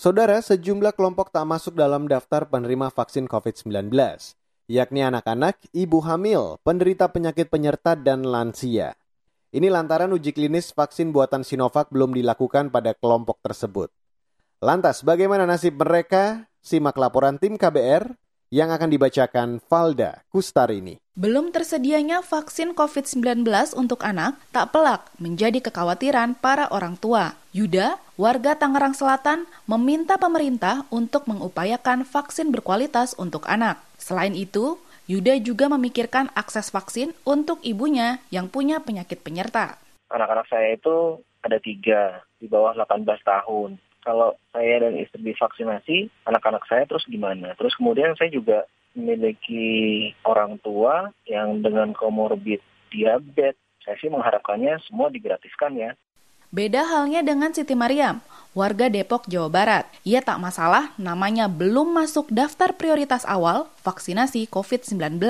Saudara, sejumlah kelompok tak masuk dalam daftar penerima vaksin COVID-19, yakni anak-anak, ibu hamil, penderita penyakit penyerta, dan lansia. Ini lantaran uji klinis vaksin buatan Sinovac belum dilakukan pada kelompok tersebut. Lantas, bagaimana nasib mereka? Simak laporan tim KBR yang akan dibacakan Valda Kustarini. Belum tersedianya vaksin COVID-19 untuk anak tak pelak menjadi kekhawatiran para orang tua. Yuda, warga Tangerang Selatan, meminta pemerintah untuk mengupayakan vaksin berkualitas untuk anak. Selain itu, Yuda juga memikirkan akses vaksin untuk ibunya yang punya penyakit penyerta. Anak-anak saya itu ada tiga, di bawah 18 tahun kalau saya dan istri divaksinasi, anak-anak saya terus gimana? Terus kemudian saya juga memiliki orang tua yang dengan komorbid diabetes. Saya sih mengharapkannya semua digratiskan ya. Beda halnya dengan Siti Mariam, warga Depok, Jawa Barat. Ia tak masalah namanya belum masuk daftar prioritas awal vaksinasi COVID-19.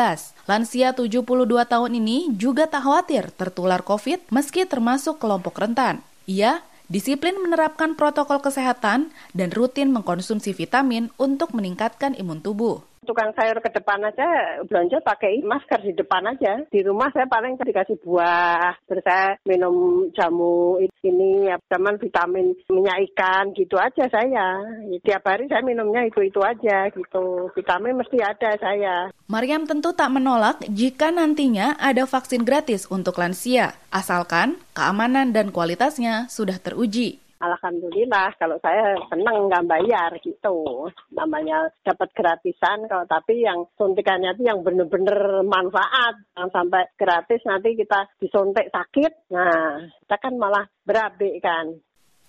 Lansia 72 tahun ini juga tak khawatir tertular COVID meski termasuk kelompok rentan. Ia disiplin menerapkan protokol kesehatan, dan rutin mengkonsumsi vitamin untuk meningkatkan imun tubuh tukang sayur ke depan aja belanja pakai masker di depan aja. Di rumah saya paling dikasih buah, terus saya minum jamu ini, ya, zaman vitamin minyak ikan gitu aja saya. Tiap hari saya minumnya itu-itu aja gitu. Vitamin mesti ada saya. Mariam tentu tak menolak jika nantinya ada vaksin gratis untuk lansia, asalkan keamanan dan kualitasnya sudah teruji. Alhamdulillah kalau saya senang nggak bayar gitu. Namanya dapat gratisan kalau tapi yang suntikannya itu yang benar-benar manfaat. Jangan sampai gratis nanti kita disuntik sakit. Nah, kita kan malah berabe kan.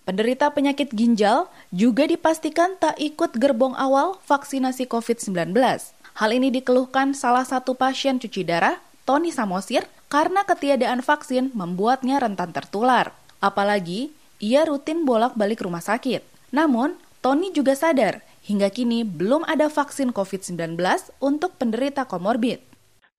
Penderita penyakit ginjal juga dipastikan tak ikut gerbong awal vaksinasi COVID-19. Hal ini dikeluhkan salah satu pasien cuci darah, Tony Samosir, karena ketiadaan vaksin membuatnya rentan tertular. Apalagi ia rutin bolak-balik rumah sakit. Namun, Tony juga sadar hingga kini belum ada vaksin COVID-19 untuk penderita komorbid.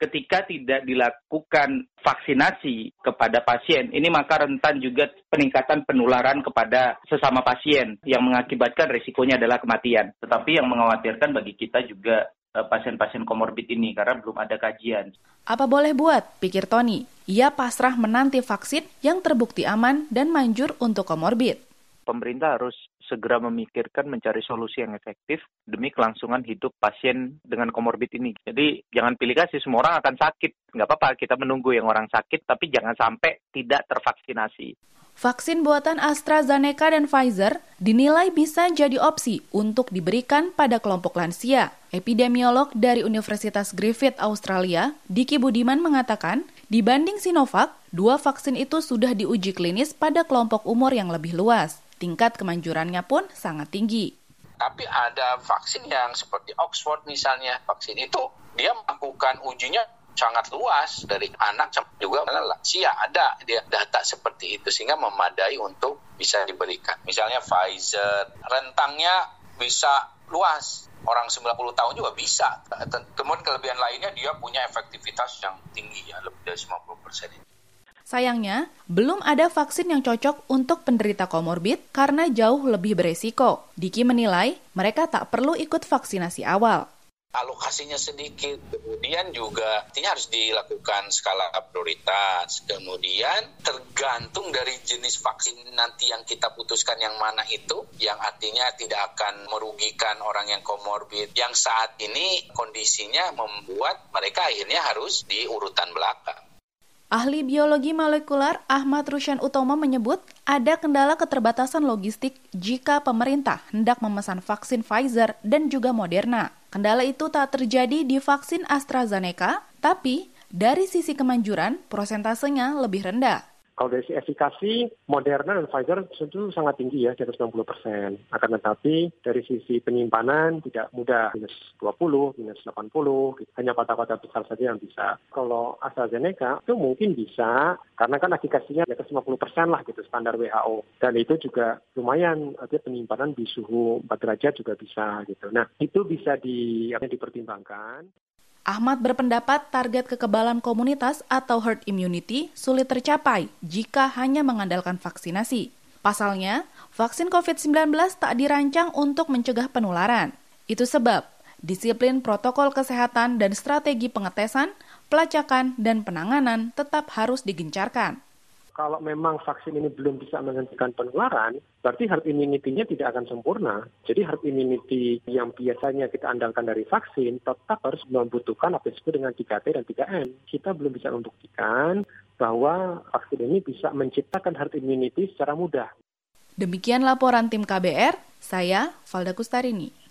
Ketika tidak dilakukan vaksinasi kepada pasien, ini maka rentan juga peningkatan penularan kepada sesama pasien yang mengakibatkan risikonya adalah kematian. Tetapi yang mengkhawatirkan bagi kita juga pasien-pasien komorbid ini karena belum ada kajian. Apa boleh buat, pikir Tony. Ia pasrah menanti vaksin yang terbukti aman dan manjur untuk komorbid. Pemerintah harus segera memikirkan mencari solusi yang efektif demi kelangsungan hidup pasien dengan komorbid ini. Jadi jangan pilih kasih, semua orang akan sakit. Nggak apa-apa, kita menunggu yang orang sakit, tapi jangan sampai tidak tervaksinasi. Vaksin buatan AstraZeneca dan Pfizer dinilai bisa jadi opsi untuk diberikan pada kelompok lansia. Epidemiolog dari Universitas Griffith Australia, Diki Budiman mengatakan, dibanding Sinovac, dua vaksin itu sudah diuji klinis pada kelompok umur yang lebih luas. Tingkat kemanjurannya pun sangat tinggi. Tapi ada vaksin yang seperti Oxford misalnya, vaksin itu dia melakukan ujinya sangat luas dari anak juga lansia ada dia data seperti itu sehingga memadai untuk bisa diberikan. Misalnya Pfizer rentangnya bisa luas orang 90 tahun juga bisa. Kemudian kelebihan lainnya dia punya efektivitas yang tinggi ya lebih dari 50 persen. Sayangnya, belum ada vaksin yang cocok untuk penderita komorbid karena jauh lebih beresiko. Diki menilai mereka tak perlu ikut vaksinasi awal alokasinya sedikit. Kemudian juga artinya harus dilakukan skala prioritas. Kemudian tergantung dari jenis vaksin nanti yang kita putuskan yang mana itu, yang artinya tidak akan merugikan orang yang komorbid. Yang saat ini kondisinya membuat mereka akhirnya harus di urutan belakang. Ahli biologi molekuler Ahmad Rusyan Utomo menyebut ada kendala keterbatasan logistik jika pemerintah hendak memesan vaksin Pfizer dan juga Moderna. Kendala itu tak terjadi di vaksin AstraZeneca, tapi dari sisi kemanjuran prosentasenya lebih rendah. Kalau dari efikasi, Moderna dan Pfizer tentu sangat tinggi ya, di atas 60 persen. Akan tetapi dari sisi penyimpanan tidak mudah, minus 20, minus 80, gitu. hanya kota-kota besar saja yang bisa. Kalau AstraZeneca itu mungkin bisa, karena kan efikasinya di atas 50 persen lah gitu, standar WHO. Dan itu juga lumayan, artinya penyimpanan di suhu 4 derajat juga bisa gitu. Nah, itu bisa di, dipertimbangkan. Ahmad berpendapat target kekebalan komunitas atau herd immunity sulit tercapai jika hanya mengandalkan vaksinasi. Pasalnya, Vaksin COVID-19 tak dirancang untuk mencegah penularan. Itu sebab disiplin protokol kesehatan dan strategi pengetesan, pelacakan, dan penanganan tetap harus digencarkan kalau memang vaksin ini belum bisa menghentikan penularan, berarti herd immunity-nya tidak akan sempurna. Jadi herd immunity yang biasanya kita andalkan dari vaksin tetap harus membutuhkan apa disebut dengan 3T dan 3M. Kita belum bisa membuktikan bahwa vaksin ini bisa menciptakan herd immunity secara mudah. Demikian laporan tim KBR, saya Valda Kustarini.